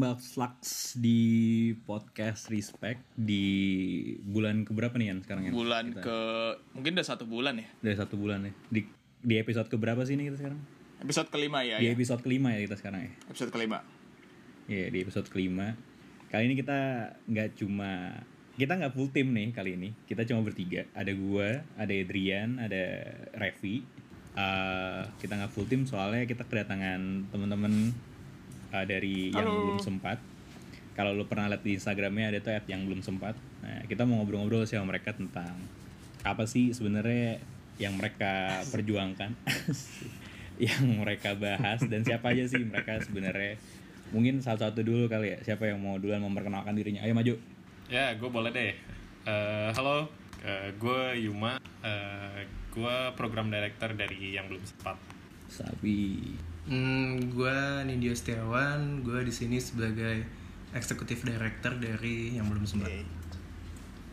Back Slux di podcast Respect di bulan keberapa nih Yan sekarang ya? bulan ke mungkin udah satu bulan ya Dari satu bulan ya. Di di episode keberapa sih ini kita sekarang? episode kelima ya, Di ya. episode kelima ya kita sekarang ya. episode kelima Iya di episode kelima. Kali ini kita nggak cuma kita nggak full tim nih kali ini. Kita cuma bertiga. Ada gua, ada Adrian, ada Revi. Eh, kita nggak full tim soalnya kita kedatangan teman-teman eh, dari yang Halo. belum sempat. Kalau lu pernah lihat di Instagramnya ada tuh at yang belum sempat. Nah, kita mau ngobrol-ngobrol sih sama mereka tentang apa sih sebenarnya yang mereka perjuangkan, yang mereka bahas dan siapa aja sih mereka sebenarnya. Mungkin satu-satu dulu kali ya. Siapa yang mau duluan memperkenalkan dirinya? Ayo maju. Ya, gue boleh deh. Eh, halo, gue Yuma. Eh, gue program director dari yang belum sempat. Sabi. Hmm, gue Nindya Setiawan, gue di sini sebagai eksekutif director dari yang belum sempat.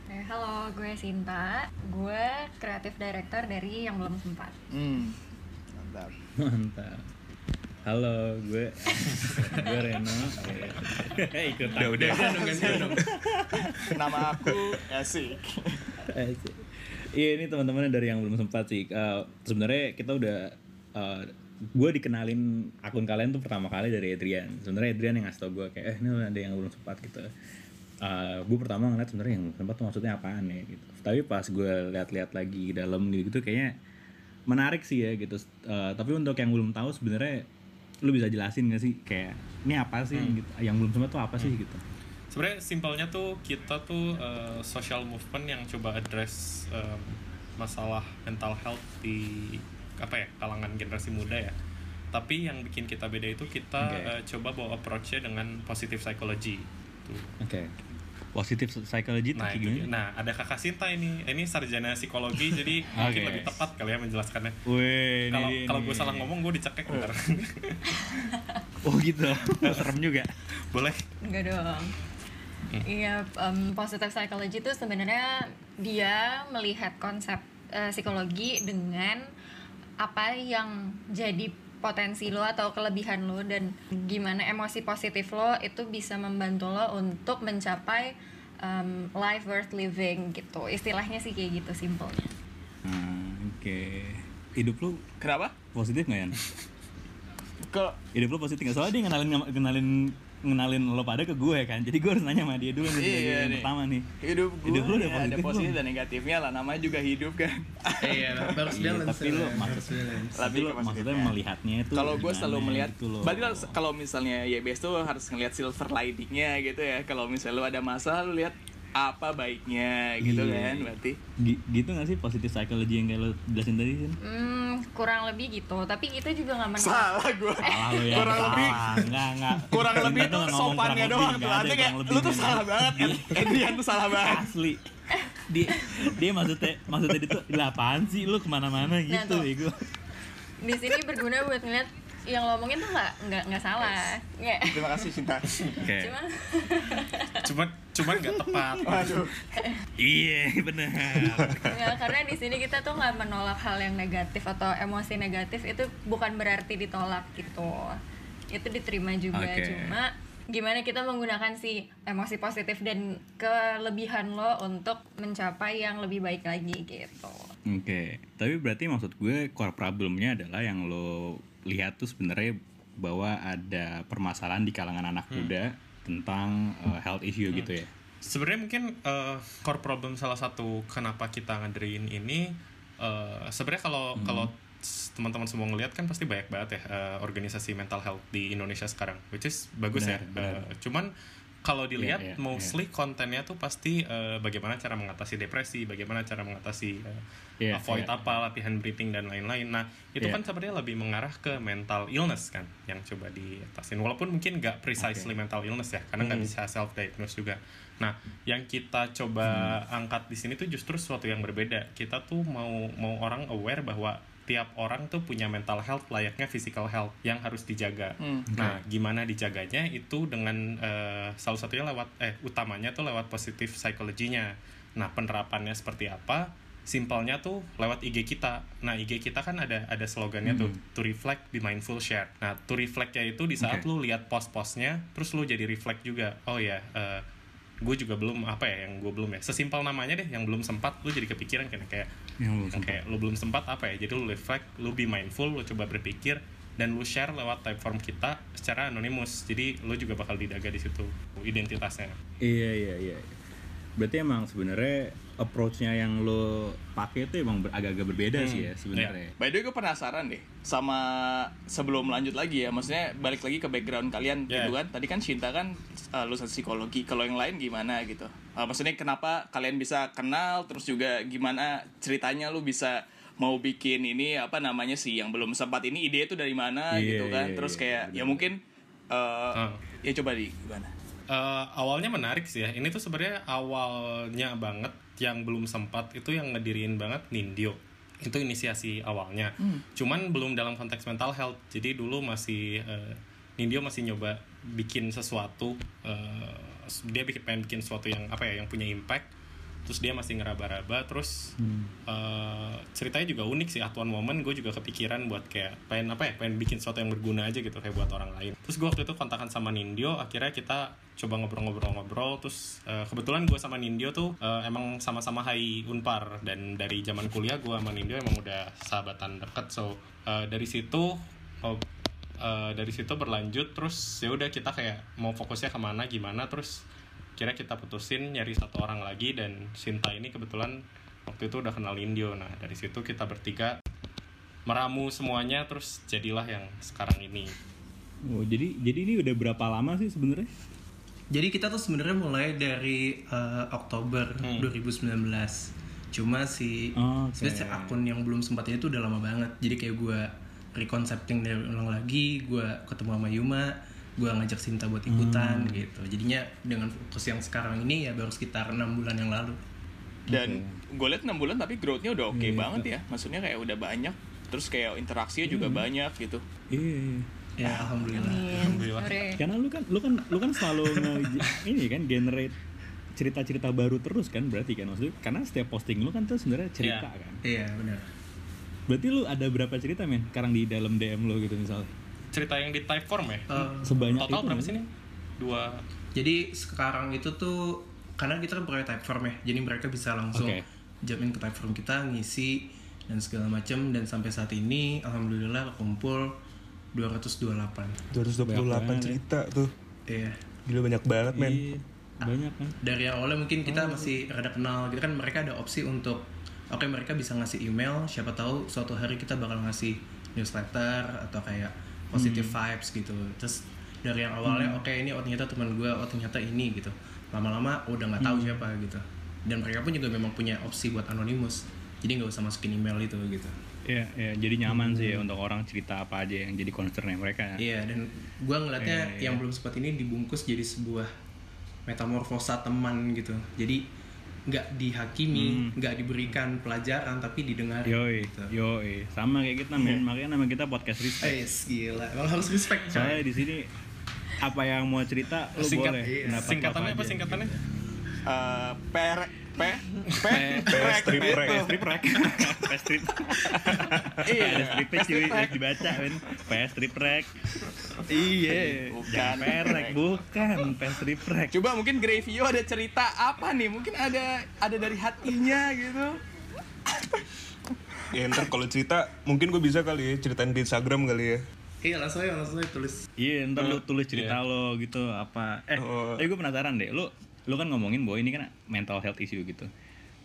Eh, halo, gue Sinta. Gue kreatif director dari yang belum sempat. hmm mantap Mantap. Halo, gue gue Reno. Eh, Ikut Udah, udah. nama aku Asik Iya ini teman-teman dari yang belum sempat sih. Eh, Sebenarnya kita udah eh, gue dikenalin akun kalian tuh pertama kali dari Adrian. Sebenarnya Adrian yang ngasih tau gue kayak eh ini ada yang belum sempat gitu. Eh, gue pertama ngeliat sebenarnya yang belum sempat tuh maksudnya apaan ya gitu. Tapi pas gue lihat-lihat lagi dalam gitu kayaknya menarik sih ya gitu. Eh, tapi untuk yang belum tahu sebenarnya lu bisa jelasin gak sih kayak ini apa sih gitu. Yang belum sempat tuh apa sih gitu. Sebenarnya simpelnya tuh kita tuh eh, social movement yang coba address em, masalah mental health di apa ya kalangan generasi muda ya. Tapi yang bikin kita beda itu kita Oke. eh, coba bawa approach-nya dengan positive psychology. Tuh. Oke. Positif psychology tuh Nah, itu gimana? nah ada kakak Sinta ini. Ini sarjana psikologi jadi mungkin Oke. lebih tepat kali ya menjelaskannya. Wih, Kalau ini- kalau gue salah ngomong gue dicekek ntar. Oh gitu, serem juga. Boleh. Enggak dong. Iya, em, positive psychology itu sebenarnya dia melihat konsep eh, psikologi dengan apa yang jadi potensi lo atau kelebihan lo dan gimana emosi positif lo itu bisa membantu lo untuk mencapai em, life worth living gitu. Istilahnya sih kayak gitu simpelnya. Hmm, Oke, hidup lu kenapa positif nggak ya? ke Hidup lu positif nggak? Soalnya dia ngenalin ngenalin ngenalin lo pada ke gue kan, jadi gue harus nanya sama dia dulu nih sebagai Iya yang nih. pertama nih. hidup gue Hidup lu udah ya, ada positif dan negatifnya lah namanya juga hidup kan Iya, harus Iya, balance. tapi ya, maksud- harus balance. Tapi lo ke maksudnya positifnya. melihatnya itu kalau gue selalu melihat gitu loh. berarti kalau- misalnya YBS tuh harus ngelihat silver lightingnya gitu ya kalau misalnya lu ada masalah lu lihat apa baiknya gitu Iya. kan berarti Gi- gitu nggak sih positif psychology yang kayak lo jelasin tadi kan? Hmm, kurang lebih gitu. Tapi itu juga nggak menolak. salah gue Salah lo ya. kurang lebih Enggak, enggak. kurang lebih tuh sopannya doang tuh nanti kayak lu tuh salah banget Adrian tuh salah banget Asli. Dia dia maksudnya maksudnya dia tuh "Lah, apaan sih lu ke mana-mana gitu tuh. ya gue. Di sini berguna buat ngeliat yang lo omongin tuh nggak nggak nggak salah. Nggak. terima kasih Cinta Oke. Cuma Cuman cuman nggak tepat. waduh Iya, benar. Nggak, karena di sini kita tuh nggak menolak hal yang negatif atau emosi negatif itu bukan berarti ditolak gitu. Itu diterima juga Oke. cuma gimana kita menggunakan si emosi positif dan kelebihan lo untuk mencapai yang lebih baik lagi gitu. Oke, tapi berarti maksud gue core problemnya adalah yang lo lihat tuh sebenarnya bahwa ada permasalahan di kalangan anak muda tentang uh, health issue gitu ya. Sebenarnya mungkin eh, core problem salah satu kenapa kita ngadain ini eh, sebenarnya kalau kalau s- teman-teman semua ngelihat kan pasti banyak banget ya eh, organisasi mental health di Indonesia sekarang, which is bagus Benar, ya. benar. Eh, cuman kalau dilihat Iya, iya, mostly kontennya tuh pasti eh, bagaimana cara mengatasi depresi, bagaimana cara mengatasi eh, Iya, avoid iya. apa latihan breathing dan lain-lain. Nah itu Iya. kan sebenarnya lebih mengarah ke mental illness kan yang coba diatasin. Walaupun mungkin nggak precisely mental illness ya, karena nggak bisa self diagnose juga. Nah yang kita coba angkat di sini tuh justru sesuatu yang berbeda. Kita tuh mau mau orang aware bahwa tiap orang tuh punya mental health layaknya physical health yang harus dijaga. Hmm. Nah, gimana dijaganya itu dengan eh, salah satunya lewat eh utamanya tuh lewat positif psychology-nya. Nah, penerapannya seperti apa? simpelnya tuh lewat IG kita. Nah, IG kita kan ada ada slogannya tuh Hmm. to reflect, be mindful, share. Nah, to reflect-nya itu di saat Oke. lu lihat post-postnya, terus lu jadi reflect juga. Oh ya, gue juga belum apa ya yang gue belum ya. Sesimpel namanya deh, yang belum sempat, lu jadi kepikiran kan kayak Yang yang sempat. kayak lu belum sempat apa ya. Jadi lu reflect, lu be mindful, lu coba berpikir dan lu share lewat typeform kita secara anonimus. Jadi lu juga bakal didaga di situ identitasnya. Iya iya iya. Berarti emang sebenarnya approach-nya yang lo pakai itu emang agak-agak berbeda Hmm, sih ya sebenarnya. By the way, gue penasaran deh sama sebelum lanjut lagi ya, maksudnya balik lagi ke background kalian Yeah. gitu kan. Tadi kan Cinta kan uh, lulusan psikologi, kalau yang lain gimana gitu? Uh, maksudnya kenapa kalian bisa kenal, terus juga gimana ceritanya lu bisa mau bikin ini apa namanya sih yang belum sempat ini ide itu dari mana Iya, gitu kan? iya, terus iya, kayak benar. ya mungkin uh, Ah. ya coba di gimana? Eh, awalnya menarik sih ya. Ini tuh sebenarnya awalnya banget yang belum sempat itu yang ngediriin banget Nindyo. Itu inisiasi awalnya. Cuman belum dalam konteks mental health. Jadi dulu masih eh, Nindyo masih nyoba bikin sesuatu. eh, dia bikin pengen bikin sesuatu yang apa ya, yang punya impact. Terus dia masih ngeraba-raba. Terus eh, ceritanya juga unik sih. At one moment gue juga kepikiran buat kayak pengen apa ya, pengen bikin sesuatu yang berguna aja gitu kayak buat orang lain. Terus gue waktu itu kontakan sama Nindyo. Akhirnya kita coba ngobrol-ngobrol-ngobrol terus eh, kebetulan gue sama Nindyo tuh eh, emang sama-sama Hai Unpar dan dari zaman kuliah gue sama Nindyo emang udah sahabatan deket so eh, dari situ oh, eh, dari situ berlanjut terus ya udah kita kayak mau fokusnya ke mana gimana terus kira kita putusin nyari satu orang lagi dan Sinta ini kebetulan waktu itu udah kenal Nindyo nah dari situ kita bertiga meramu semuanya terus jadilah yang sekarang ini Oh, jadi jadi ini udah berapa lama sih sebenarnya? Jadi kita tuh sebenarnya mulai dari eh, Oktober Hmm. 2019. Cuma si Oh, si akun yang belum sempatnya itu udah lama banget. Jadi kayak gue reconcepting dari ulang lagi, gue ketemu sama Yuma, gue ngajak Sinta buat ikutan Hmm. gitu. Jadinya dengan fokus yang sekarang ini ya baru sekitar enam bulan yang lalu. Dan gue liat 6 bulan tapi growth-nya udah oke Iya, banget ya. Maksudnya kayak udah banyak. Terus kayak interaksinya Hmm. juga banyak gitu. Iya. iya. Ya alhamdulillah. Alhamdulillah. Hore. Karena lu kan lu kan lu kan selalu nge, ini kan generate cerita-cerita baru terus kan berarti kan maksudnya karena setiap posting lu kan tuh sebenarnya cerita Iya. kan. Iya benar. Berarti lu ada berapa cerita men sekarang di dalam DM lu gitu misalnya? Cerita yang di typeform ya? Eh, Sebanyak total itu berapa nggak sih nih dua. Jadi sekarang itu tuh karena kita kan pakai typeform ya, jadi mereka bisa langsung Oke. jamin ke typeform kita ngisi dan segala macam dan sampai saat ini alhamdulillah kumpul 228. 228 banget, cerita tuh. Iya. Gila banyak banget men. Iya, banyak kan. Dari awalnya mungkin kita masih rada kenal, gitu kan mereka ada opsi untuk oke mereka bisa ngasih email, siapa tahu suatu hari kita bakal ngasih newsletter atau kayak positive vibes gitu. Terus dari yang awalnya oke ini oh ternyata teman gue, oh ternyata ini gitu. Lama-lama oh, udah nggak tahu siapa gitu. Dan mereka pun juga memang punya opsi buat anonymous. Jadi nggak usah masukin email itu gitu. Iya, iya, jadi nyaman sih ya untuk orang cerita apa aja yang jadi concernnya mereka. Iya dan gue ngeliatnya Iya, iya. yang belum sempat ini dibungkus jadi sebuah metamorfosa teman gitu. Jadi nggak dihakimi, nggak diberikan pelajaran tapi didengar. Hmm. Yoi, Gitu. yoi, sama kayak kita men, makanya nama kita podcast respect. Eh, gila, emang harus respect. Soalnya di sini apa yang mau cerita lu Singkat- boleh. iya. singkatannya apa singkatannya Eh, per P P PS strip rek Strip rek. PS strip. Iya, Ada stripnya PS cuy, strip rek. dibaca men. PS strip rek. Iya. Bukan. Jangan perek, bukan PS strip rek. Coba mungkin Gravio ada cerita apa nih? Mungkin ada ada dari hatinya gitu. Ya ntar kalau cerita mungkin gue bisa kali ya ceritain di Instagram kali ya Iya, langsung aja, langsung aja tulis. Iya, ntar lu tulis cerita lo gitu apa. Eh, Oh. tapi gue penasaran deh. Lu lu kan ngomongin bahwa ini kan mental health issue gitu.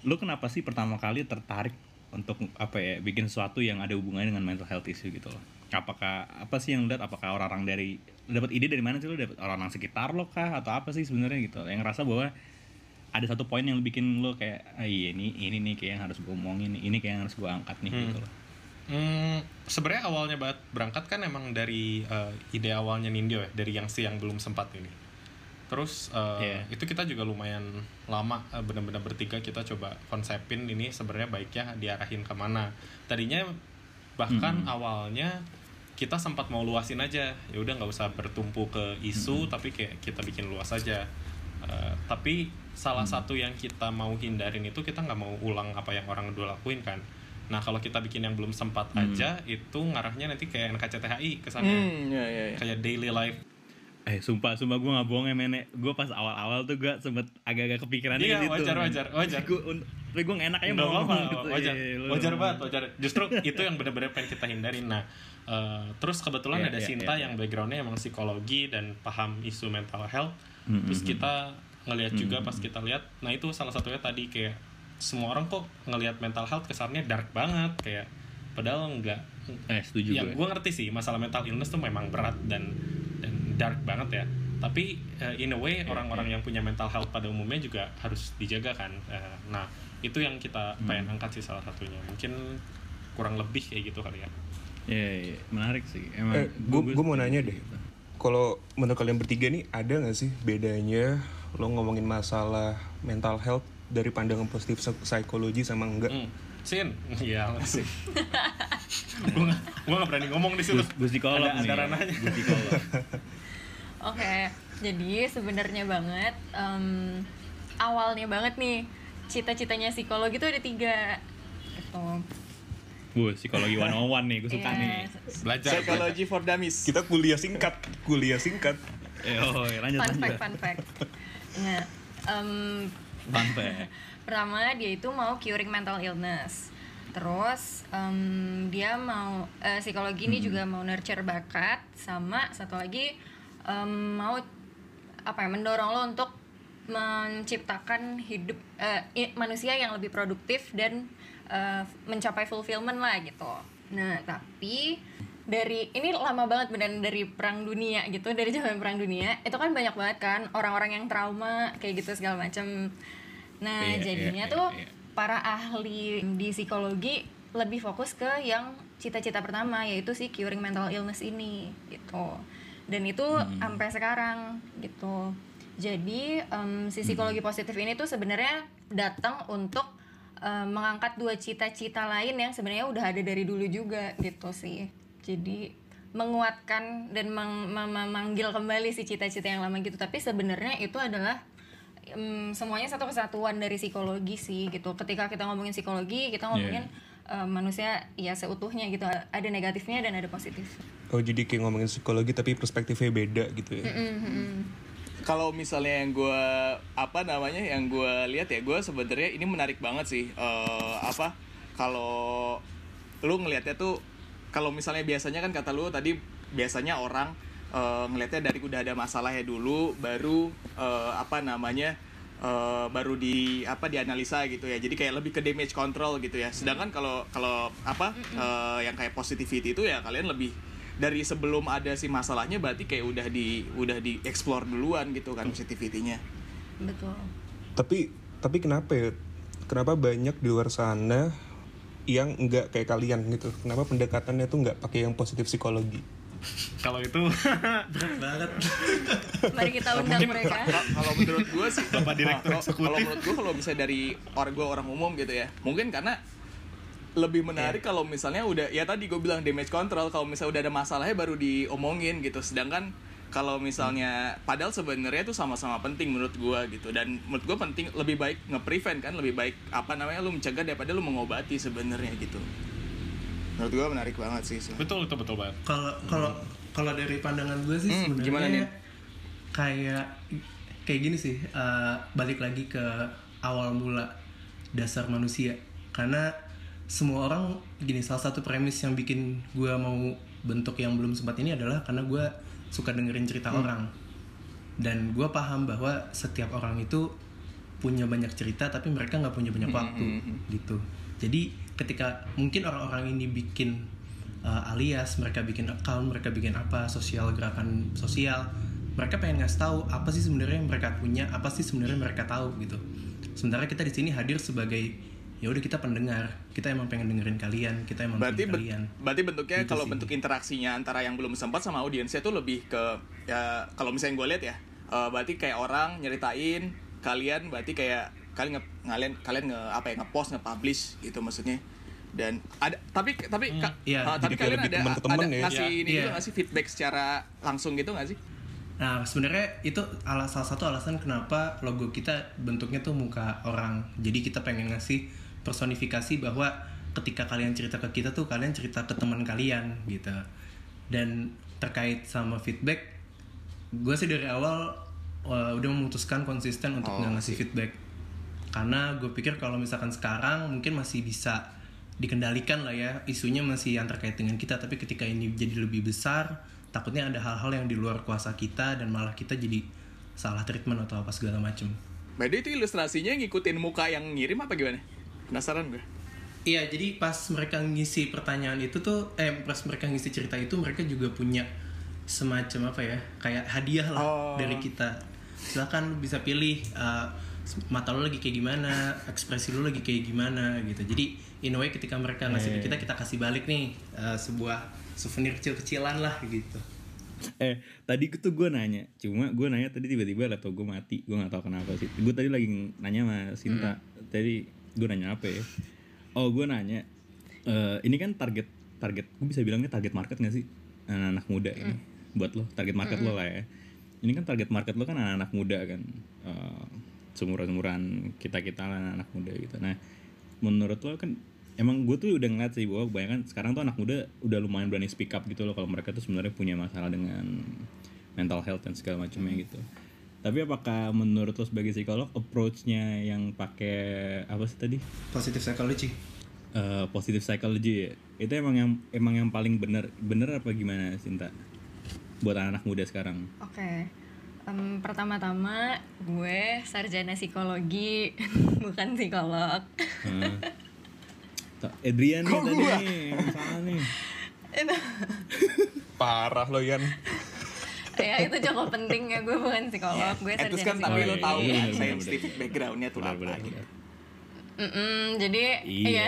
Lu kenapa sih pertama kali tertarik untuk apa ya bikin sesuatu yang ada hubungannya dengan mental health issue gitu loh? Apakah apa sih yang lu lihat apakah orang-orang dari dapat ide dari mana sih lu dapat orang-orang sekitar lo kah atau apa sih sebenarnya gitu? Yang ngerasa bahwa ada satu poin yang bikin lo kayak ah, iya ini ini nih kayak yang harus gue omongin ini kayak yang harus gue angkat nih gitu loh. Hmm, sebenarnya awalnya banget berangkat kan emang dari eh, ide awalnya Nindyo ya, dari yang si yang belum sempat ini. Terus eh, Iya. itu kita juga lumayan lama eh, benar-benar bertiga kita coba konsepin ini sebenarnya baiknya diarahin ke mana. Tadinya bahkan awalnya kita sempat mau luasin aja, ya udah nggak usah bertumpu ke isu, tapi kayak kita bikin luas aja. Eh, tapi salah satu yang kita mau hindarin itu kita nggak mau ulang apa yang orang dulu lakuin kan nah kalau kita bikin yang belum sempat aja itu ngarahnya nanti kayak NKCTHI kesannya Hmm, ya ya ya. kayak daily life Eh sumpah, sumpah gue gak bohong ya menek Gue pas awal-awal tuh gue sempet agak-agak kepikiran Iya, ke situ, wajar, wajar, wajar. Un- Tapi gue enak aja mau apa-apa, ngomong gitu. wajar, Iya, lu- wajar banget, wajar. Justru itu yang benar-benar pengen kita hindarin. Nah, eh, terus kebetulan Iya, ada iya, Sinta iya, yang backgroundnya emang psikologi dan paham isu mental health. Mm, Terus mm, kita ngelihat juga pas kita lihat, nah itu salah satunya tadi kayak semua orang kok ngelihat mental health kesannya dark banget kayak padahal enggak. Eh setuju Ya, gue gue ngerti sih masalah mental illness tuh memang berat dan dark banget ya. Tapi eh, in a way orang-orang yang punya mental health pada umumnya juga harus dijaga kan. Eh, nah itu yang kita pengen angkat sih salah satunya. Mungkin kurang lebih kayak gitu kali ya. Iya, iya, menarik sih Emang Eh, gue gue mau nanya deh. Kalau menurut kalian bertiga nih ada nggak sih bedanya lo ngomongin masalah mental health dari pandangan positif psik- psikologi sama enggak? Hmm. Sin, iya sih. gue gak, berani ngomong di situ. Gus, Gus psikolog ada, nih ada ranahnya. Gus Oke, jadi sebenarnya banget em, awalnya banget nih cita-citanya psikologi itu ada tiga gitu. Gue psikologi 101 nih, gue suka Iya, nih Belajar. Psychology for Dummies. Kita kuliah singkat, kuliah singkat. Eh, oh, lanjut, fun lanjut fact, fun fact. Nah, em, Fun fact pertama dia itu mau curing mental illness. Terus em, dia mau eh, psikologi ini juga mau nurture bakat sama satu lagi em, mau apa ya mendorong lo untuk menciptakan hidup i- manusia yang lebih produktif dan eh, mencapai fulfillment lah gitu. Nah tapi dari ini lama banget beneran dari perang dunia gitu dari zaman perang dunia itu kan banyak banget kan orang-orang yang trauma kayak gitu segala macam. Nah Iya, iya, jadinya iya, tuh iya. para ahli di psikologi lebih fokus ke yang cita-cita pertama yaitu si curing mental illness ini gitu dan itu Hmm. sampai sekarang gitu jadi em, si psikologi Hmm. positif ini tuh sebenarnya datang untuk em, mengangkat dua cita-cita lain yang sebenarnya udah ada dari dulu juga gitu sih jadi menguatkan dan meng- mem- memanggil kembali si cita-cita yang lama gitu tapi sebenarnya itu adalah em, semuanya satu kesatuan dari psikologi sih gitu. Ketika kita ngomongin psikologi, kita ngomongin em, manusia ya seutuhnya gitu. Ada negatifnya dan ada positif. Oh jadi kayak ngomongin psikologi tapi perspektifnya beda gitu ya? kalau misalnya yang gue apa namanya yang gue lihat ya gue sebenarnya ini menarik banget sih Eh, apa kalau lu ngelihatnya tuh kalau misalnya biasanya kan kata lu tadi biasanya orang eh, ngelihatnya dari udah ada masalahnya dulu baru eh, apa namanya eh, baru di apa dianalisa gitu ya jadi kayak lebih ke damage control gitu ya sedangkan kalau kalau apa eh, yang kayak positivity itu ya kalian lebih dari sebelum ada si masalahnya berarti kayak udah di udah di explore duluan gitu kan positivity-nya. Betul. Tapi tapi kenapa ya? Kenapa banyak di luar sana yang enggak kayak kalian gitu? Kenapa pendekatannya tuh nggak pakai yang positif psikologi? Kalau itu berat banget Mari kita undang mereka. Kalau- menurut gue sih Bapak Direktur kalau- Eksekutif. Kalau menurut gue kalau bisa dari orang gue orang umum gitu ya. Mungkin karena lebih menarik kalau misalnya udah ya tadi gue bilang damage control kalau misalnya udah ada masalahnya baru diomongin gitu sedangkan kalau misalnya padahal sebenarnya itu sama-sama penting menurut gua gitu dan menurut gua penting lebih baik nge-prevent kan lebih baik apa namanya lu mencegah daripada lu mengobati sebenarnya gitu menurut gua menarik banget sih so. betul itu betul banget. kalau kalau kalau dari pandangan gue sih Hmm, sebenarnya gimana nih? kayak kayak gini sih eh, balik lagi ke awal mula dasar manusia karena semua orang gini salah satu premis yang bikin gue mau bentuk yang belum sempat ini adalah karena gue suka dengerin cerita orang dan gue paham bahwa setiap orang itu punya banyak cerita tapi mereka nggak punya banyak waktu gitu jadi ketika mungkin orang-orang ini bikin uh, alias mereka bikin account mereka bikin apa sosial gerakan sosial mereka pengen ngasih tahu apa sih sebenarnya yang mereka punya apa sih sebenarnya mereka tahu gitu sementara kita di sini hadir sebagai ya udah kita pendengar kita emang pengen dengerin kalian kita emang berarti pengen kalian berarti bentuknya Gitu kalau sih. bentuk interaksinya antara yang belum sempat sama audiensnya tuh lebih ke ya kalau misalnya gue lihat ya eh, berarti kayak orang nyeritain kalian berarti kayak kalian nge, kalian kalian nge apa ya ngepost nge-publish gitu maksudnya dan ada tapi tapi ka- iya, eh, tapi kalian ada teman ke teman ada ya. ngasih Iya. ini juga Iya. ngasih feedback secara langsung gitu nggak sih Nah, sebenarnya itu ala- salah satu alasan kenapa logo kita bentuknya tuh muka orang. Jadi kita pengen ngasih personifikasi bahwa ketika kalian cerita ke kita tuh kalian cerita ke teman kalian gitu. Dan terkait sama feedback, gue sih dari awal uh, udah memutuskan konsisten untuk nggak ngasih feedback. Karena gue pikir kalau misalkan sekarang mungkin masih bisa dikendalikan lah ya isunya masih yang terkait dengan kita tapi ketika ini jadi lebih besar takutnya ada hal-hal yang di luar kuasa kita dan malah kita jadi salah treatment atau apa segala macem way, itu ilustrasinya ngikutin muka yang ngirim apa gimana? Penasaran gue. Iya, jadi pas mereka ngisi pertanyaan itu tuh, eh pas mereka ngisi cerita itu mereka juga punya semacam apa ya, kayak hadiah lah Oh. dari kita. Silakan bisa pilih uh, mata lo lagi kayak gimana, ekspresi lo lagi kayak gimana gitu. Jadi in a way ketika mereka ngasih ke kita, kita kasih balik nih uh, sebuah souvenir kecil-kecilan lah gitu. Eh, tadi tuh gue nanya, cuma gue nanya tadi tiba-tiba laptop gue mati, gue nggak tahu kenapa sih. Gue tadi lagi nanya sama Sinta, tadi gue nanya apa ya? Oh, gue nanya, eh, ini kan target target, gue bisa bilangnya target market gak sih anak-anak muda ini? Buat lo, target market lo lah ya. Ini kan target market lo kan anak-anak muda kan, Eh, seumuran-umuran kita kita anak-anak muda gitu. Nah, menurut lo kan emang gue tuh udah ngeliat sih bahwa kebanyakan sekarang tuh anak muda udah lumayan berani speak up gitu loh kalau mereka tuh sebenarnya punya masalah dengan mental health dan segala macamnya gitu. Tapi apakah menurut lo sebagai psikolog approach-nya yang pakai apa sih tadi? Positive psychology. Eh, positive psychology ya? Itu emang yang emang yang paling bener bener apa gimana Sinta? Buat anak-anak muda sekarang. Oke. Em, pertama-tama gue sarjana psikologi bukan psikolog. Heeh. Ta- Adrian nih tadi salah nih. Parah lo Yan. ya itu cukup penting ya gue bukan psikolog, gue sarjana kan tapi psikologi. lo tahu Iya, kan bener, sensitif backgroundnya tuh apa gitu. Jadi Iya. iya.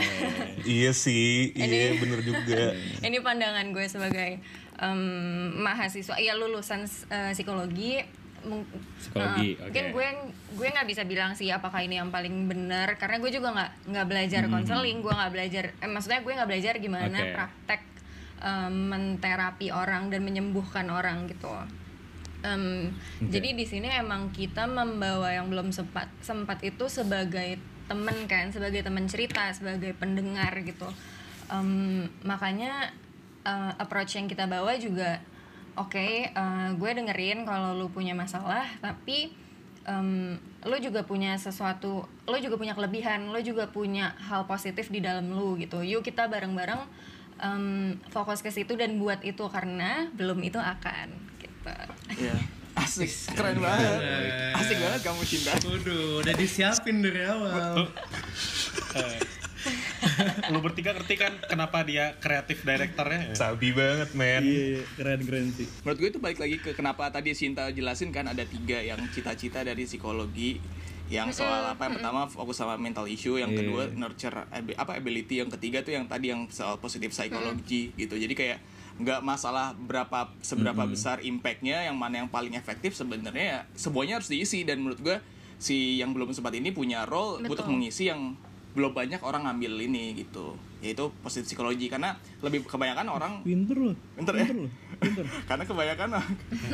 Iya sih, iya Ini- bener juga. ini pandangan gue sebagai em, mahasiswa ya lulusan eh, psikologi Psikologi, eh, oke. mungkin gue gue nggak bisa bilang sih apakah ini yang paling benar karena gue juga nggak nggak belajar konseling gue nggak belajar eh, maksudnya gue nggak belajar gimana Oke. praktek em, menterapi orang dan menyembuhkan orang gitu. Em, jadi di sini emang kita membawa yang belum sempat sempat itu sebagai temen kan sebagai teman cerita sebagai pendengar gitu. Em, makanya eh, approach yang kita bawa juga oke eh, gue dengerin kalau lu punya masalah tapi em, lu juga punya sesuatu lu juga punya kelebihan lu juga punya hal positif di dalam lu gitu yuk kita bareng-bareng em, fokus ke situ dan buat itu karena belum itu akan gitu Iya. Asik, keren banget. Asik banget kamu cinta. Waduh, udah disiapin dari awal. Lu bertiga ngerti kan kenapa dia kreatif direkturnya? Sabi banget, men. Iya, iya, keren keren sih. Menurut gue itu balik lagi ke kenapa tadi Sinta jelasin kan ada tiga yang cita-cita dari psikologi yang soal apa yang pertama fokus sama mental issue yang Iya. kedua nurture abi- apa ability yang ketiga tuh yang tadi yang soal positive psychology gitu jadi kayak nggak masalah berapa seberapa besar impactnya yang mana yang paling efektif sebenarnya ya, semuanya harus diisi dan menurut gue si yang belum sempat ini punya role Betul. untuk mengisi yang belum banyak orang ngambil ini gitu yaitu positive psychology karena lebih kebanyakan orang Pinter loh. Pinter ya? loh. Pinter. karena kebanyakan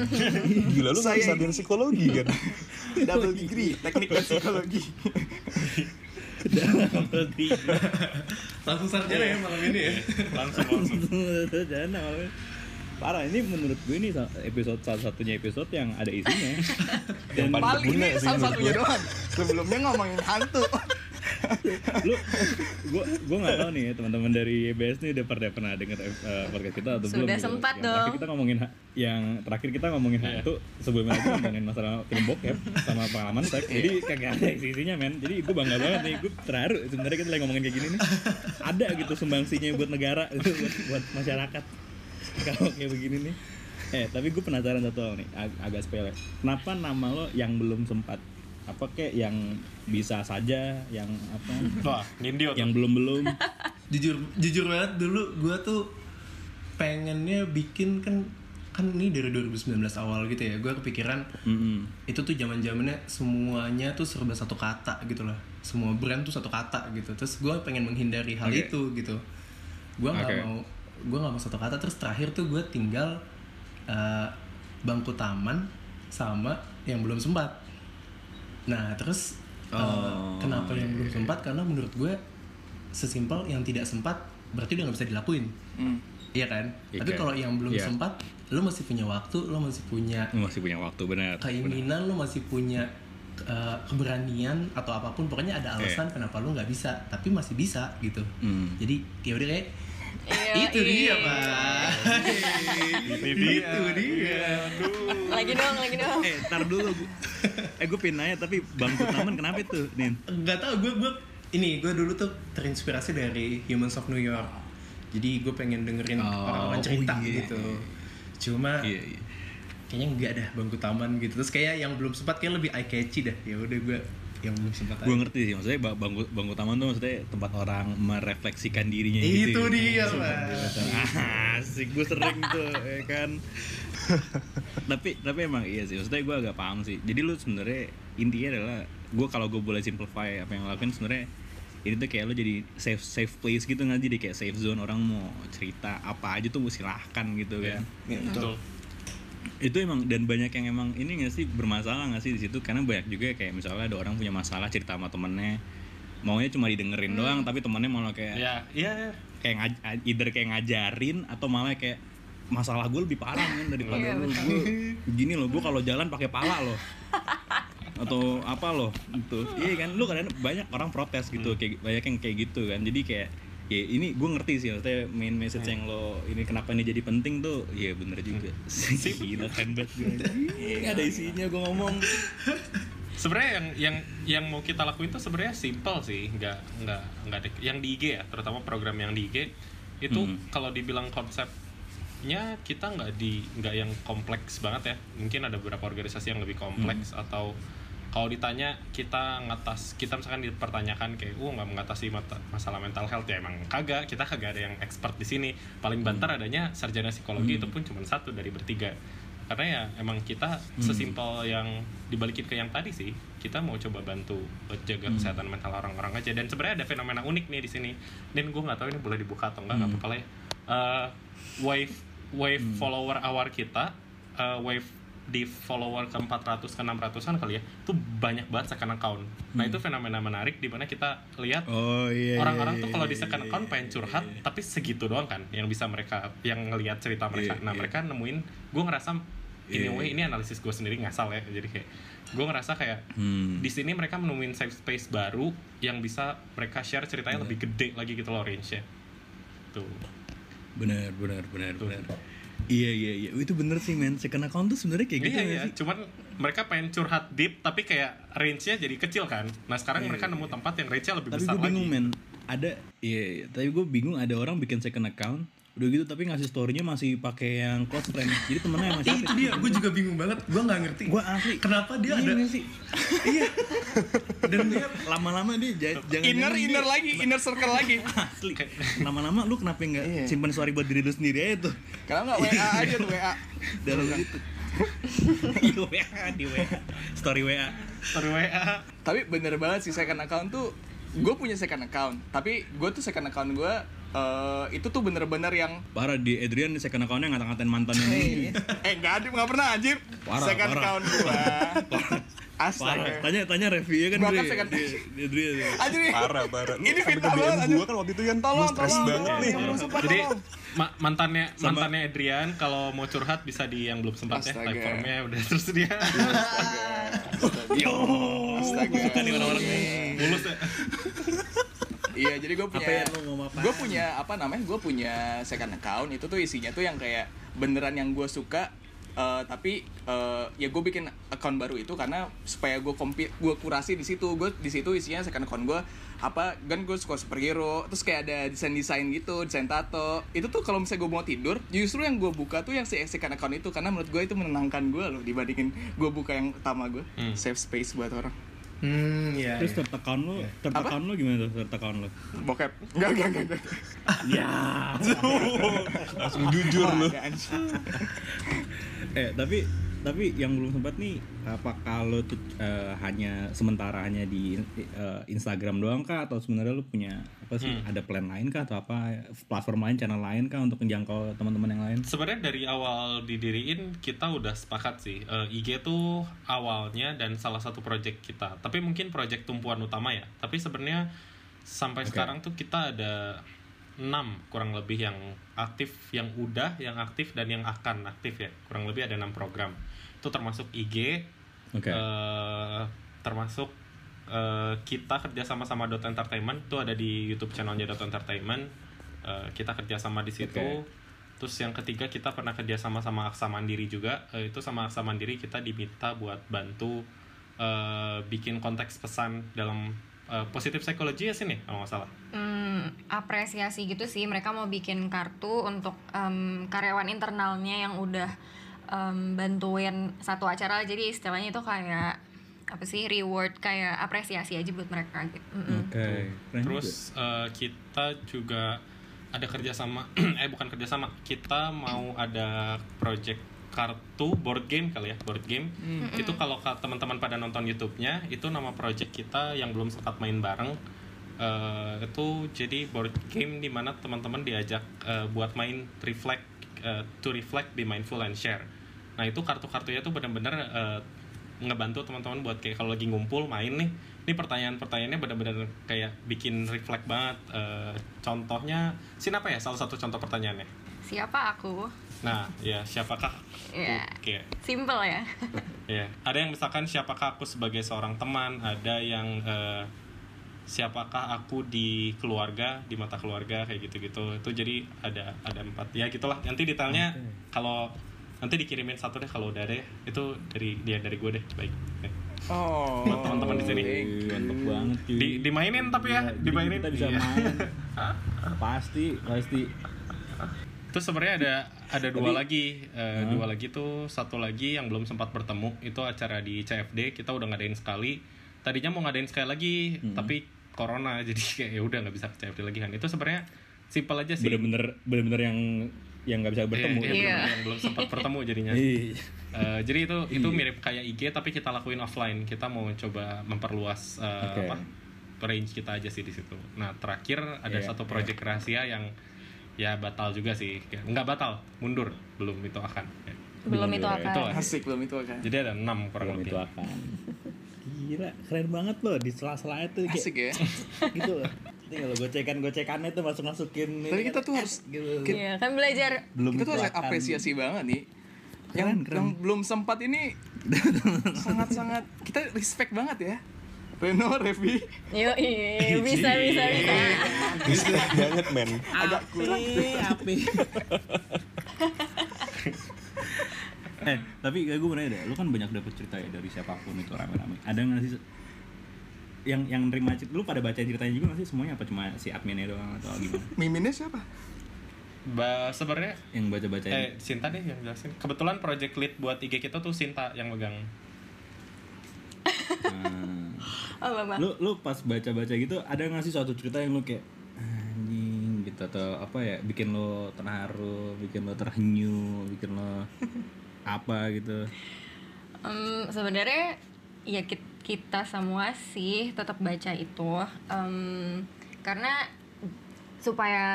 Gila lu Saya- sarjana psikologi kan? double degree teknik dan psikologi Langsung sarjana ya malam ini ya. Langsung langsung. Jangan malah. Parah ini menurut gue ini episode salah satunya episode yang ada isinya. Dan Paling ini sih salah satunya doang sebelumnya ngomongin hantu lu gue gue nggak tahu nih ya, teman-teman dari EBS nih udah pernah pernah denger eh, podcast kita atau belum Sudah gitu. sempat yang dong. kita ngomongin yang terakhir kita ngomongin hantu sebelumnya lagi ngomongin masalah film bokep sama pengalaman seks. Jadi kagak ada isinya men. Jadi gue bangga banget nih gue terharu sebenarnya kita lagi ngomongin kayak gini nih. Ada gitu sumbangsinya buat negara gitu, buat, buat masyarakat. Kalau kayak begini nih. Eh tapi gue penasaran satu hal nih ag- agak sepele. Kenapa nama lo yang belum sempat apa kayak yang bisa saja yang apa? Wah, Nindio yang belum belum jujur jujur banget dulu gua tuh pengennya bikin kan kan ini dari 2019 awal gitu ya gue kepikiran itu tuh zaman zamannya semuanya tuh serba satu kata gitu lah semua brand tuh satu kata gitu. Terus gue pengen menghindari hal Oke. itu gitu. Gue nggak Oke. mau gue nggak mau satu kata. Terus terakhir tuh gue tinggal eh, bangku taman sama yang belum sempat nah terus uh, Oh, kenapa yang belum sempat karena menurut gue sesimpel yang tidak sempat berarti udah nggak bisa dilakuin Hmm. Iya kan? Iya, Tapi kayak- kalau yang belum iya. sempat, lo masih punya waktu, lo masih punya masih punya waktu benar. benar. keinginan, lo masih punya uh, keberanian atau apa pun. Pokoknya ada alasan kenapa lo nggak bisa, tapi masih bisa gitu. Hmm. Jadi ya udah kayak Iya, itu dia iya. pak. itu dia. Lagi dong, lagi dong. Eh, tar dulu. eh, gue pengen nanya tapi bangku taman kenapa itu, Nin? Gak tau gue gue ini gue dulu tuh terinspirasi dari Humans of New York. Jadi gue pengen dengerin Oh, orang-orang cerita oh iya. gitu. Cuma Iya, iya. kayaknya enggak dah bangku taman gitu. Terus kayak yang belum sempat kayak lebih eye catchy dah. Ya udah gue yang belum sempat Gue ngerti sih, maksudnya ba- bangku bangku taman tuh maksudnya tempat orang merefleksikan dirinya gitu. Itu ya. dia, Pak. Ah, Asik, gue sering tuh, ya kan. tapi tapi emang iya sih, maksudnya gue agak paham sih. Jadi lu sebenarnya intinya adalah gue kalau gue boleh simplify apa yang lo lakuin sebenarnya ini tuh kayak lo jadi safe safe place gitu nggak jadi kayak safe zone orang mau cerita apa aja tuh silahkan gitu kan betul itu emang dan banyak yang emang ini nggak sih bermasalah nggak sih di situ? Karena banyak juga kayak misalnya ada orang punya masalah cerita sama temennya. Maunya cuma didengerin doang tapi temennya malah kayak ya iya. kayak ngaj- either kayak ngajarin atau malah kayak masalah gue lebih parah kan daripada Iya, lu. gue begini loh gue kalau jalan pakai pala loh. Atau apa loh gitu. Iya kan? Lu kadang banyak orang protes gitu kayak banyak yang kayak gitu kan. Jadi kayak ya ini gue ngerti sih maksudnya main message yang lo ini kenapa ini jadi penting tuh iya bener juga. Gila keren banget gue Nggak ada isinya gue ngomong. Sebenarnya yang yang yang mau kita lakuin tuh sebenarnya simple sih nggak nggak nggak ada yang di IG ya terutama program yang di IG itu Hmm. kalau dibilang konsepnya kita nggak di nggak yang kompleks banget ya. Mungkin ada beberapa organisasi yang lebih kompleks atau kalau ditanya kita ngatas kita misalkan dipertanyakan kayak uh nggak mengatasi masalah mental health ya emang kagak. Kita kagak ada yang expert di sini. Paling banter adanya sarjana psikologi itu pun cuma satu dari bertiga. Karena ya emang kita sesimpel yang dibalikin ke yang tadi sih kita mau coba bantu jaga kesehatan mental orang-orang aja. Dan sebenarnya ada fenomena unik nih di sini. Dan gue nggak tahu ini boleh dibuka atau enggak nggak apa-apa lah ya. Eh, wave wave follower awar kita eh, wave di follower ke 400 ke 600an kali ya itu banyak banget second account. Nah itu fenomena menarik di mana kita lihat oh iya orang-orang tuh kalau di second account pengen curhat tapi segitu doang kan yang bisa mereka yang ngelihat cerita mereka. Iya, nah iya. mereka nemuin gue ngerasa in a Iya, way ini analisis gue sendiri ngasal ya jadi kayak gue ngerasa kayak Hmm. di sini mereka menemuin safe space baru yang bisa mereka share ceritanya Iya. lebih gede lagi gitu loh range-nya. Tuh. Benar benar benar benar iya iya iya. Itu bener sih men. Second account tuh sebenarnya kayak gitu iya nggak iya. sih? Cuman mereka pengen curhat deep tapi kayak range-nya jadi kecil kan. Nah sekarang mereka nemu tempat yang range-nya lebih Iya, tapi besar gue bingung lagi. men. Ada iya, iya. Tapi gue bingung ada orang bikin second account udah gitu tapi ngasih storynya masih pakai yang close friend jadi temennya yang masih itu dia, gue juga bingung banget. Gue nggak ngerti. gue asli Kenapa dia Iya ada? nggak sih iya. Dan dia lama-lama dia ja- jangan Inner inner lagi, inner circle lagi. asli lama-lama lu kenapa nggak Iya. simpan story buat diri lu sendiri aja tuh Karena nggak WA aja tuh WA. dalam gitu di WA di WA story WA story WA Tapi bener banget sih second account tuh gue punya second account tapi gue tuh second account gue eh, itu tuh bener-bener yang parah di Adrian di second accountnya ngata-ngatain mantannya ini. Eh nggak ada nggak pernah anjir. Parah, second parah. account gue parah. Astaga. Tanya tanya review kan Bahkan second- di, di Adrian. Anjir parah parah. Ini fitnah banget, gua kan waktu itu kan tolong Gua tolong. banget tolong, nih. Yang Jadi ma- mantannya Sama- mantannya Adrian kalau mau curhat bisa di yang belum sempat ya Astaga. live formnya udah tersedia. yo Astaga. suka nih orang-orang nih. Mulus ya. Iya, jadi gue apa punya ya gue punya apa namanya gue punya second account. Itu tuh isinya tuh yang kayak beneran yang gue suka eh, tapi eh, ya gue bikin account baru itu karena supaya gue kompi gue kurasi di situ. Gue di situ isinya second account gue apa kan gue suka superhero terus kayak ada desain desain gitu desain tato. Itu tuh kalau misalnya gue mau tidur justru yang gue buka tuh yang si second account itu karena menurut gue itu menenangkan gue loh dibandingin gue buka yang utama gue Hmm. safe space buat orang Hmm, iya. terus iya. third account lu third Apa? account lu gimana tuh third account lu bokep enggak enggak enggak, ya langsung jujur lu anjing. eh tapi tapi yang belum sempat nih apa kalau tuh eh, hanya sementara hanya di eh, Instagram doang kah atau sebenarnya lu punya apa sih ada plan lain kah atau apa platform lain channel lain kah untuk menjangkau teman-teman yang lain Sebenarnya dari awal didiriin kita udah sepakat sih Eh, IG tuh awalnya dan salah satu project kita. Tapi mungkin project tumpuan utama ya. Tapi sebenarnya sampai Oke. sekarang tuh kita ada 6 kurang lebih yang aktif, yang udah, yang aktif dan yang akan aktif ya. Kurang lebih ada 6 program. Itu termasuk IG, oke. eh, termasuk eh, kita kerja sama sama Dot Entertainment itu ada di YouTube channelnya Dot Entertainment. Eh, kita kerja sama di situ. Oke. terus yang ketiga kita pernah kerja sama sama Aksa Mandiri juga. Eh, itu sama Aksa Mandiri kita diminta buat bantu eh, bikin konteks pesan dalam eh, positive psychology ya sini kalau nggak salah. Hmm, apresiasi gitu sih. Mereka mau bikin kartu untuk em, karyawan internalnya yang udah em, bantuin satu acara jadi istilahnya itu kayak apa sih reward kayak apresiasi aja buat mereka gitu. Mm-mm. oke. Keren Terus eh, kita juga ada kerjasama, eh bukan kerjasama, kita mau ada project kartu board game kali ya board game. Itu kalau ka- teman-teman pada nonton YouTube-nya itu nama project kita yang belum sempat main bareng. Eh, itu jadi board game di mana teman-teman diajak eh, buat main reflect eh, to reflect be mindful and share nah itu kartu-kartunya tuh benar-benar eh, ngebantu teman-teman buat kayak kalau lagi ngumpul main nih. Ini pertanyaan-pertanyaannya benar-benar kayak bikin reflect banget Eh, contohnya sin apa ya? Salah satu contoh pertanyaannya. Siapa? Aku? nah ya siapakah aku? Iya. kayak Simple ya. ya ada yang misalkan siapakah aku sebagai seorang teman? Ada yang eh, siapakah aku di keluarga di mata keluarga? Kayak gitu-gitu. Itu jadi ada ada empat. Ya gitulah. Nanti detailnya kalau nanti dikirimin satu deh kalau udah ada ya. Itu dari dia dari gue deh. Baik. Oh. buat teman-teman di sini. Mantep banget cuy. Di dimainin tapi ya. Jadi dimainin. kita bisa Iya. main. Pasti pasti. Terus sebenarnya ada ada dua Tapi- lagi, eh, Hah? dua lagi tuh satu lagi yang belum sempat bertemu. Itu acara di CFD kita udah ngadain sekali. Tadinya mau ngadain sekali lagi, tapi corona. Jadi kayak ya udah nggak bisa ke CFD lagi kan. Itu sebenarnya simpel aja sih. bener-bener bener-bener yang yang nggak bisa bertemu Iya, iya, Iya. bener-bener yang belum sempat bertemu jadinya. Iya. Eh, jadi itu itu mirip kayak IG tapi kita lakuin offline. Kita mau coba memperluas eh, Oke. apa range kita aja sih di situ. Nah terakhir ada Iya, satu project rahasia yang ya batal juga sih. Nggak batal, mundur belum itu akan. Ya. Belum Belum itu akan. itu. Asik belum itu kan. Jadi ada enam kurang Belum lebih. itu akan gila keren banget loh di sela-sela itu kayak Asik ya. gitu loh ini kalau gocekan gocekannya tuh masuk masukin Tapi kita tuh harus gitu Iya, kan belajar belum kita tuh harus apresiasi banget nih. Yang Keren, keren. yang belum sempat ini sangat-sangat kita respect banget ya. Reno, Revi, Yo, iya, bisa bisa bisa. Respect banget men agak kurang. api eh tapi gue mau nanya deh lu kan banyak dapet cerita ya dari siapa pun itu rame-rame ada nggak sih yang yang nerima cerita lu pada baca ceritanya juga nggak sih semuanya apa cuma si adminnya doang atau gimana Miminnya siapa? Ba sebenarnya yang baca baca eh Sinta deh yang jelasin. Kebetulan project lead buat IG kita tuh Sinta yang megang. Oh, Mama. lu lu pas baca baca gitu ada nggak sih suatu cerita yang lu kayak anjing gitu atau apa ya bikin lo terharu bikin lo terhenyu bikin lo apa gitu Em, sebenarnya ya kit- kita semua sih tetap baca itu Em, karena supaya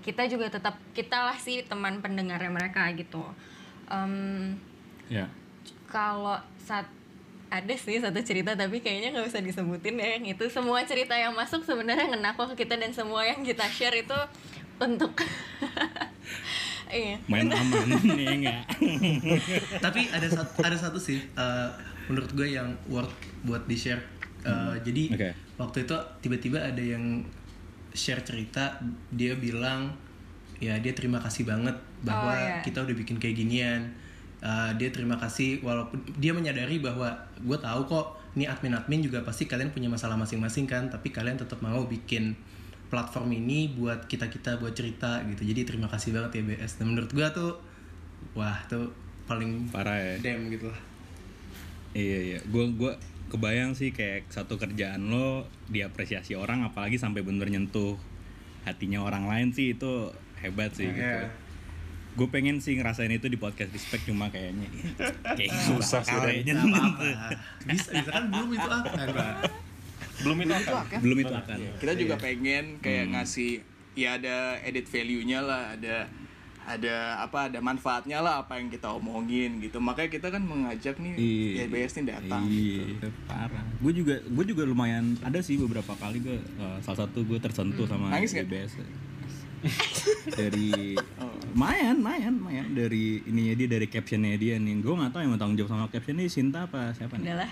kita juga tetap kita lah sih teman pendengarnya mereka gitu. Em, ya. kalau saat ada sih satu cerita tapi kayaknya nggak bisa disebutin ya. Yang itu semua cerita yang masuk sebenarnya ngena kok ke kita dan semua yang kita share itu untuk iya. Main aman nih enggak. Tapi ada satu ada satu sih eh, menurut gue yang worth buat di share jadi Oke. waktu itu tiba-tiba ada yang share cerita dia bilang ya dia terima kasih banget bahwa Oh, iya. kita udah bikin kayak ginian. Eh, dia terima kasih walaupun dia menyadari bahwa gue tahu kok ini admin-admin juga pasti kalian punya masalah masing-masing kan tapi kalian tetap mau bikin platform ini buat kita kita buat cerita gitu. Jadi terima kasih banget ya BS dan menurut gue tuh wah tuh paling parah ya. damn gitu lah. Iya iya. Gue gua kebayang sih kayak satu kerjaan lo diapresiasi orang apalagi sampai bener nyentuh hatinya orang lain sih itu hebat sih gitu. Iya. gue pengen sih ngerasain itu di podcast respect cuma kayaknya kayak Susah sih, kayaknya. Bisa, bisa kan belum itu apa? Belum itu akan. belum itu akan. kita juga pengen kayak ngasih ya ada edit value-nya lah ada ada apa ada manfaatnya lah apa yang kita omongin gitu. Makanya kita kan mengajak nih Iya. YBS nih datang Iya, parah. Gue juga gue juga lumayan ada sih beberapa kali gue eh, salah satu gue tersentuh sama Nangis nggak? BBS. dari mayan mayan mayan. Dari ininya dia dari captionnya dia nih. Gue nggak tahu yang mau tanggung jawab sama captionnya Sinta apa siapa nih? Udahlah.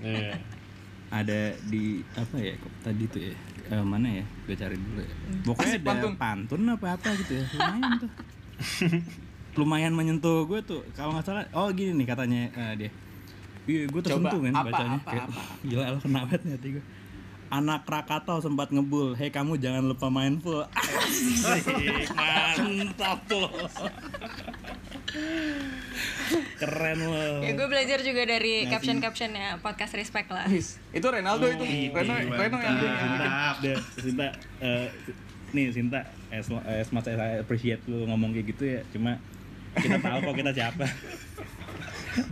Ada di apa ya kok tadi tuh ya Eh, mana ya gue cari dulu ya pokoknya Asik, ada pantun. pantun. apa apa gitu ya lumayan tuh lumayan menyentuh gue tuh kalau nggak salah oh gini nih katanya eh, dia iya gue tersentuh Coba, kan apa, bacanya apa, Kayak, apa? gila lo kena banget nih hati gue anak Krakatau sempat ngebul hei kamu jangan lupa mindful Asik, mantap loh keren loh Ya gue belajar juga dari caption-captionnya podcast respect lah. Itu Renaldo itu Reno Reno yang. Sinta, deh, Sinta, eh, nih Sinta, as, as much as I appreciate lu ngomong kayak gitu ya, cuma kita tahu kok kita siapa.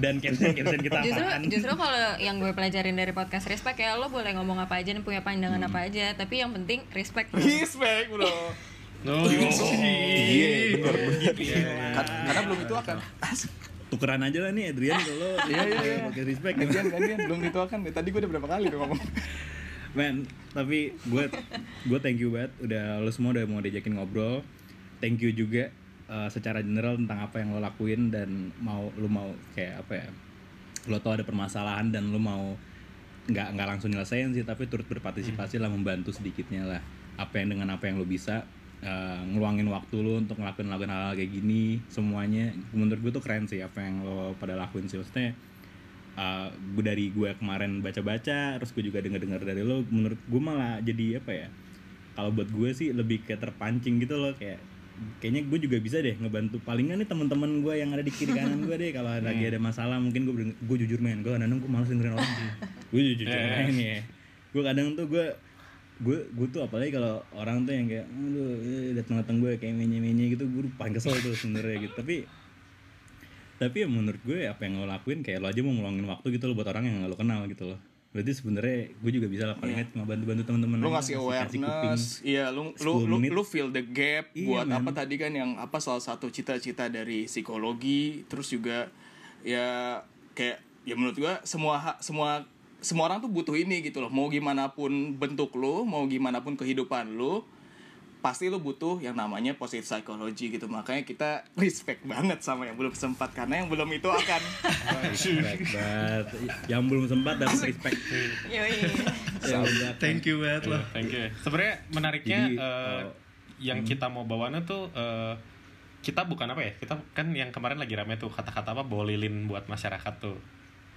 Dan caption-caption kita Justru apaan. justru kalau yang gue pelajarin dari podcast respect ya lo boleh ngomong apa aja dan punya pandangan Hmm. apa aja, tapi yang penting respect. Respect bro No. Iya, bener Kar- Karena belum itu akan Tukeran aja lah nih Adrian kalau Iya, iya, iya. pakai respect. Gantian gantian belum itu akan Tadi gue udah berapa kali tuh ngomong. Man, tapi gue gue thank you banget. Udah lo semua udah mau diajakin ngobrol. Thank you juga uh, secara general tentang apa yang lo lakuin dan mau lo mau kayak apa ya? Lo tau ada permasalahan dan lo mau nggak nggak langsung nyelesain sih tapi turut berpartisipasi lah membantu sedikitnya lah. Apa yang dengan apa yang lo bisa uh, ngeluangin waktu lo untuk ngelakuin ngelakuin hal, kayak gini semuanya. Menurut gue tuh keren sih apa yang lo pada lakuin sih. Maksudnya uh, gue dari gue kemarin baca-baca terus gue juga denger-dengar dari lo menurut gue malah jadi apa ya kalau buat gue sih lebih kayak terpancing gitu loh. Kayak kayaknya gue juga bisa deh ngebantu. Paling nggak nih teman-teman gue yang ada di kiri kanan gue deh kalau lagi ada masalah mungkin gue gue jujur main gue kadang gue malas dengerin orang sih. Gue jujur main ya. Gue kadang tuh gue gue gue tuh apalagi kalau orang tuh yang kayak aduh eh, datang datang gue kayak menye menye gitu gue paling kesel tuh sebenarnya gitu. Tapi tapi ya menurut gue apa yang lo lakuin kayak lo aja mau ngeluangin waktu gitu lo buat orang yang gak lo kenal gitu loh. Berarti sebenarnya gue juga bisa lah paling nggak cuma bantu bantu teman-teman lu aja, ngasih awareness. iya lu lu 10 lu, lu feel the gap Iya, buat men. apa tadi kan yang apa salah satu cita-cita dari psikologi terus juga ya kayak ya menurut gua semua semua semua orang tuh butuh ini gitu loh mau gimana pun bentuk lu mau gimana pun kehidupan lu pasti lu butuh yang namanya positive psychology gitu makanya kita respect banget sama yang belum sempat karena yang belum itu akan Respect banget. yang belum sempat dapat respect. Thank you banget loh. Thank you. Sebenarnya menariknya Jadi, eh, eh, yang kita mau bawaannya tuh eh, kita bukan apa ya? Kita kan yang kemarin lagi rame tuh kata-kata apa bolilin buat masyarakat tuh.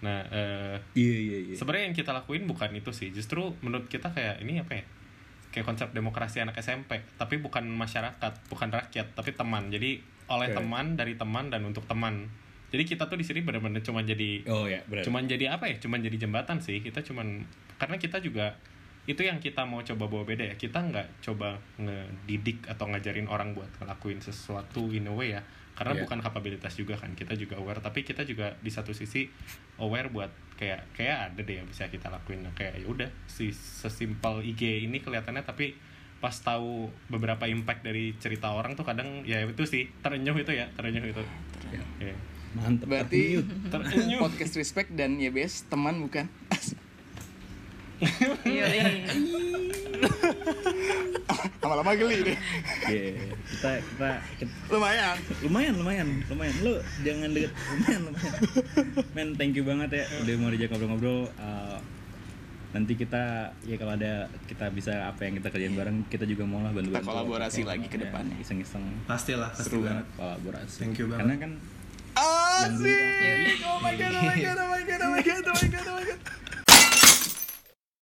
Nah, eh, iya iya iya sebenarnya yang kita lakuin bukan itu sih. Justru menurut kita kayak ini apa ya? Kayak konsep demokrasi anak SMP, tapi bukan masyarakat, bukan rakyat, tapi teman. Jadi oleh Oke. teman, dari teman dan untuk teman. Jadi kita tuh di sini benar-benar cuma jadi oh ya benar cuman jadi apa ya cuman jadi jembatan sih kita cuman karena kita juga itu yang kita mau coba bawa beda ya kita nggak coba ngedidik atau ngajarin orang buat ngelakuin sesuatu in a way ya karena Iya. bukan kapabilitas juga kan kita juga aware tapi kita juga di satu sisi aware buat kayak kayak ada deh yang bisa kita lakuin. Nah, kayak ya udah si sesimpel IG ini kelihatannya tapi pas tahu beberapa impact dari cerita orang tuh kadang ya itu sih terenyuh itu ya terenyuh itu. Ya. mantep berarti terenyuh. podcast respect dan YBS teman bukan? Yoi. lama-lama geli deh Iya, kita, kita kita lumayan lumayan lumayan lumayan lu jangan deket lumayan lumayan men thank you banget ya udah mau diajak ngobrol-ngobrol Uh, nanti kita ya kalau ada kita bisa apa yang kita kerjain bareng kita juga mau lah bantu Kita kolaborasi lagi ke depannya. iseng-iseng Pastilah, pasti seru banget. banget kolaborasi Thank you banget. karena kan Asik! Oh my god, oh my god, oh my god, oh my god, oh my god.